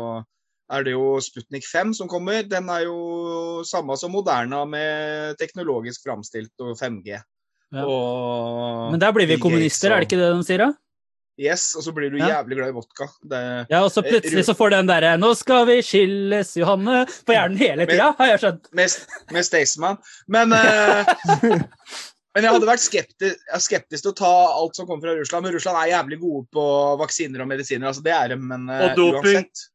er det jo Sputnik 5 som kommer. Den er jo samme som Moderna med teknologisk framstilt og 5G. Ja. Og Men der blir vi kommunister, er det ikke det de sier? da? Yes, og så blir du Ja. jævlig glad i vodka. Det, Ja, og så plutselig så får den derre 'Nå skal vi skilles, Johanne' på hjernen hele tida, har jeg skjønt. med, med Staysman. Men, eh, men jeg hadde vært skeptisk, jeg skeptisk til å ta alt som kommer fra Russland. Men Russland er jævlig gode på vaksiner og medisiner. altså Det er de, men eh, Og doping. uansett.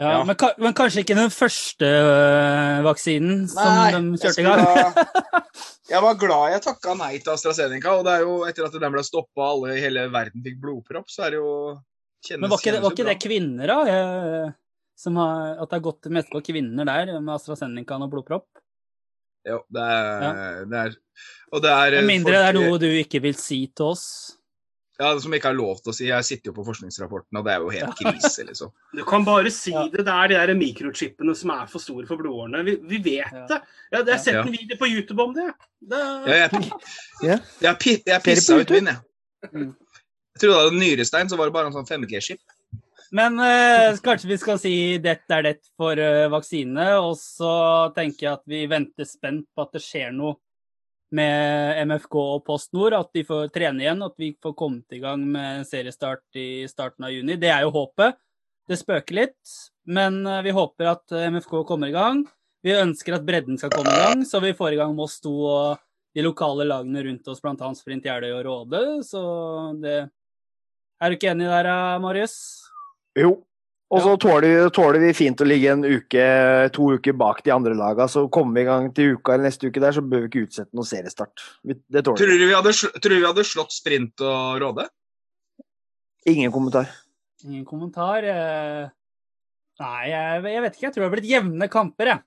Ja, Ja. Men, men kanskje ikke den første øh, vaksinen som Nei, de kjørte i gang? jeg var glad jeg takka nei til AstraZeneca. Og det er jo etter at den ble stoppa og alle i hele verden fikk blodpropp, så er det jo Kjennes, Men var ikke, det, var ikke det kvinner, da? Jeg, Som har, at det har gått mest på kvinner der, med AstraZeneca og blodpropp? Jo, det er, det er Og det er Med mindre folk, det er noe du ikke vil si til oss. Ja, som jeg ikke har lov til å si. Jeg sitter jo på forskningsrapporten, og det er jo helt krise, liksom. Du kan bare si det. Det er de der mikrochipene som er for store for blodårene. Vi, vi vet Ja. det. Jeg, jeg har sett Ja. en video på YouTube om det. det Ja, jeg, Ja. jeg, jeg pissa ut min, jeg. Mm. Jeg trodde det var nyrestein, så var det bare en sånn 5G-skip. Men eh, kanskje vi skal si dette er det for uh, vaksine, og så tenker jeg at vi venter spent på at det skjer noe med MFK og PostNord, at de får trene igjen, at vi får kommet i gang med seriestart i starten av juni. Det er jo håpet. Det spøker litt, men eh, vi håper at eh, MFK kommer i gang. Vi ønsker at bredden skal komme i gang, så vi får i gang Moss 2 og de lokale lagene rundt oss, bl.a. Sprint Jeløy og Råde. Så det Er du ikke enig der, eh, Marius? Jo. Og så tåler, tåler vi fint å ligge en uke, to uker bak de andre laga. Så kommer vi i gang til uka eller neste uke der, så bør vi ikke utsette noen seriestart. Det tåler Tror du vi hadde, tror du vi hadde slått sprint og Råde? Ingen kommentar. Ingen kommentar. eh. Nei, jeg, jeg vet ikke. Jeg tror det har blitt jevne kamper, jeg.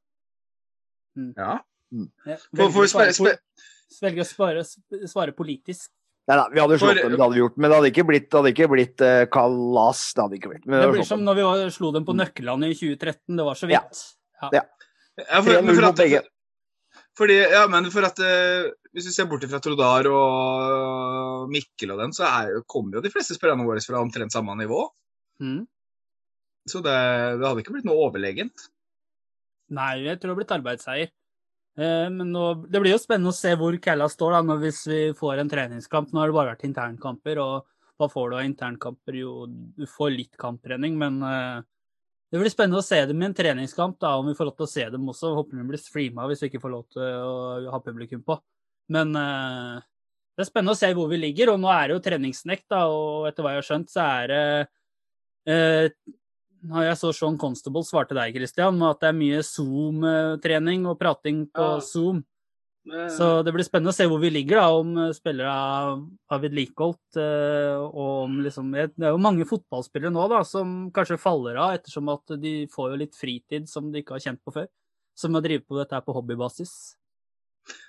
Ja. jeg Får, får vi velger, å svare, velger å svare, svare politisk. Nei da, vi hadde slått For- dem, det hadde vi gjort. Men det hadde ikke blitt, hadde ikke blitt uh, kalas. Det hadde ikke blitt. Men Det blir som dem. når vi var, slo dem på Nøkkelandet i 2013. Det var så vidt. Ja. ja, for, men for at, fordi, ja, men for at uh, Hvis vi ser bort fra Trodar og Mikkel og den, så er, kommer jo de fleste spillerne våre fra omtrent samme nivå. Mm. Så det, det hadde ikke blitt noe overlegent. Nei, jeg tror det har blitt arbeidsseier. Eh, men nå, det blir jo spennende å se hvor Kella står da, hvis vi får en treningskamp. Nå har det bare vært internkamper, og hva får du av internkamper? Jo, du får litt kamptrening, men eh, det blir spennende å se dem i en treningskamp, da, om vi får lov til å se dem også. Håper de blir streama hvis vi ikke får lov til å ha publikum på. Men eh, det er spennende å se hvor vi ligger, og nå er det jo treningsnekt, da, og etter hva jeg har skjønt, så er det jeg så Sean Constable svarte deg, Christian, med at det er mye Zoom-trening og prating på Ja. Zoom. Så det blir spennende å se hvor vi ligger, da, om eh, spillere har vedlikeholdt. eh, Og om liksom Det er jo mange fotballspillere nå da, som kanskje faller av, ettersom at de får jo litt fritid som de ikke har kjent på før. Som å drive på dette her på hobbybasis.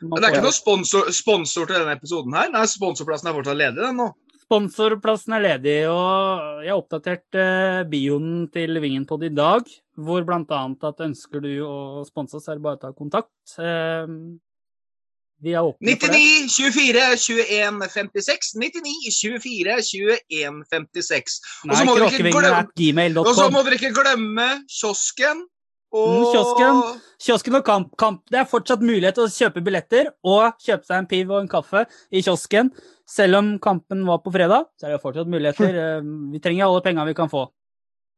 Man Men det er ikke noe sponsor, sponsor til denne episoden her. Nei, Sponsorplassen er fortsatt ledig, den nå. Sponsorplassen er ledig, og jeg har oppdatert eh, bioen til Vingenpod i dag, hvor annet at ønsker du å sponse oss, er det bare å ta kontakt. Eh, vi er åpne for det. 99 24 21 56. 99 24 21 56. Nei, så må dere ikke kråkevingen glemme- at gmail.com. Og så må dere ikke glemme kiosken. Mm, kiosken. Kiosken og kamp, kamp. Det er fortsatt mulighet til å kjøpe billetter og kjøpe seg en piv og en kaffe i kiosken. Selv om kampen var på fredag, så er det fortsatt muligheter. Eh, Vi trenger alle pengene vi kan få.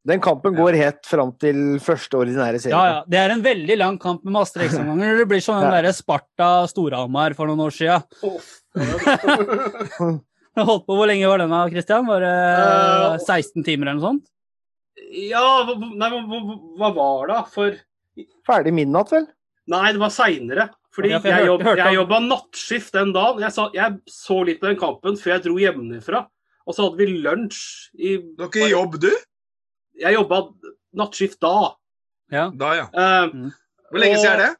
Den kampen går helt fram til første ordinære serie. Ja, ja. Det er en veldig lang kamp med masse ekstraomganger. Det blir som den Ja. derre Sparta-Storhamar for noen år sia. Holdt på hvor lenge var den da, Christian? Var det Eh, 16 timer eller noe sånt? Ja, nei, hva, hva, var det? For Ferdig midnatt, vel? Nei, det var seinere. Fordi Ja, for jeg jeg, jobb, jeg jobba nattskift den dagen. Jeg, sa, jeg så litt på den kampen før jeg dro hjemmefra. Og så hadde vi lunsj i Du har ikke jobb, du? Jeg jobba nattskift da. Ja. Da, ja. Eh, Hvor lenge siden er det?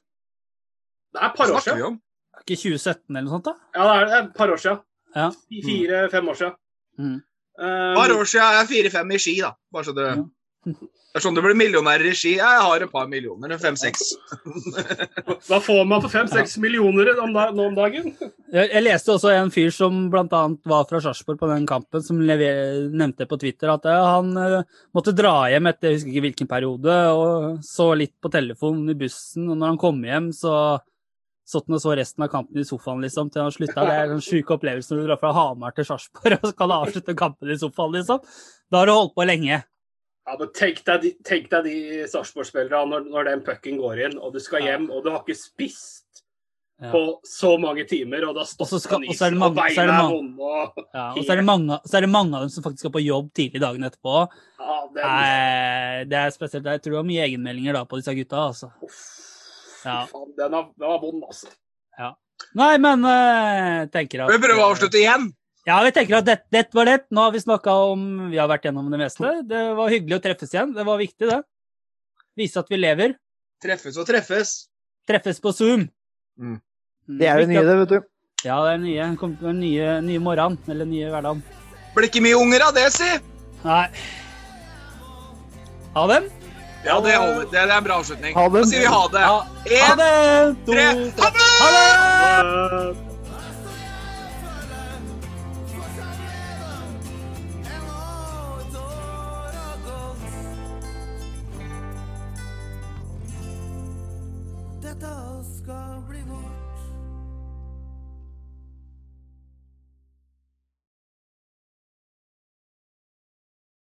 det er et par år siden. om? Ikke 2017 eller noe sånt, da? Ja, det er, det er et par år siden. Ja. Fire-fem år siden. Mm. Eh, Et par år siden er fire-fem i ski, da. Bare så det Det er sånn du blir millionær i ski. Jeg har et par millioner. Fem-seks. Hva får man for fem-seks millioner om da, nå om dagen? Jeg, jeg leste også en fyr som bl.a. var fra Sarpsborg på den kampen, som lever, nevnte på Twitter at eh, han uh, måtte dra hjem etter jeg husker ikke hvilken periode, og så litt på telefonen i bussen. Og når han kom hjem, så satt og så resten av kampen i sofaen liksom, til han slutta. Det er en sjuk opplevelse når du drar fra Hamar til Sarpsborg og skal avslutte kampen i sofaen, liksom. Da har du holdt på lenge. Ja, men Tenk deg de, tenk deg de Sarpsborg-spillerne når, når den pucken går inn, og du skal hjem, og du har ikke spist Ja. på så mange timer, og da har Og stått på og isen, beina er vonde og Ja, og så er, det mange, så er det mange av dem som faktisk skal på jobb tidlig dagen etterpå. ja, det, er... Eh, det er spesielt. Jeg tror det var mye egenmeldinger da på disse gutta. altså. Uff, Ja. faen, den, er, den var vond, altså. Nei, men uh, tenker at vi prøver å avslutte igjen? Ja, vi tenker at dette, det var det. Nå har vi snakka om Vi har vært gjennom det meste. Det var hyggelig å treffes igjen. Det var viktig, det. Vise at vi lever. Treffes og treffes. Treffes på Zoom. Mm. Det er jo nye, det, vet du. Ja, det er nye. Kom til den nye, nye morgenen. Eller nye hverdagen. Blir ikke mye unger av det, si! Nei. Ha dem. Ja, det holder. Det er en bra avslutning. Da sier vi ha det. To, tre, ha det!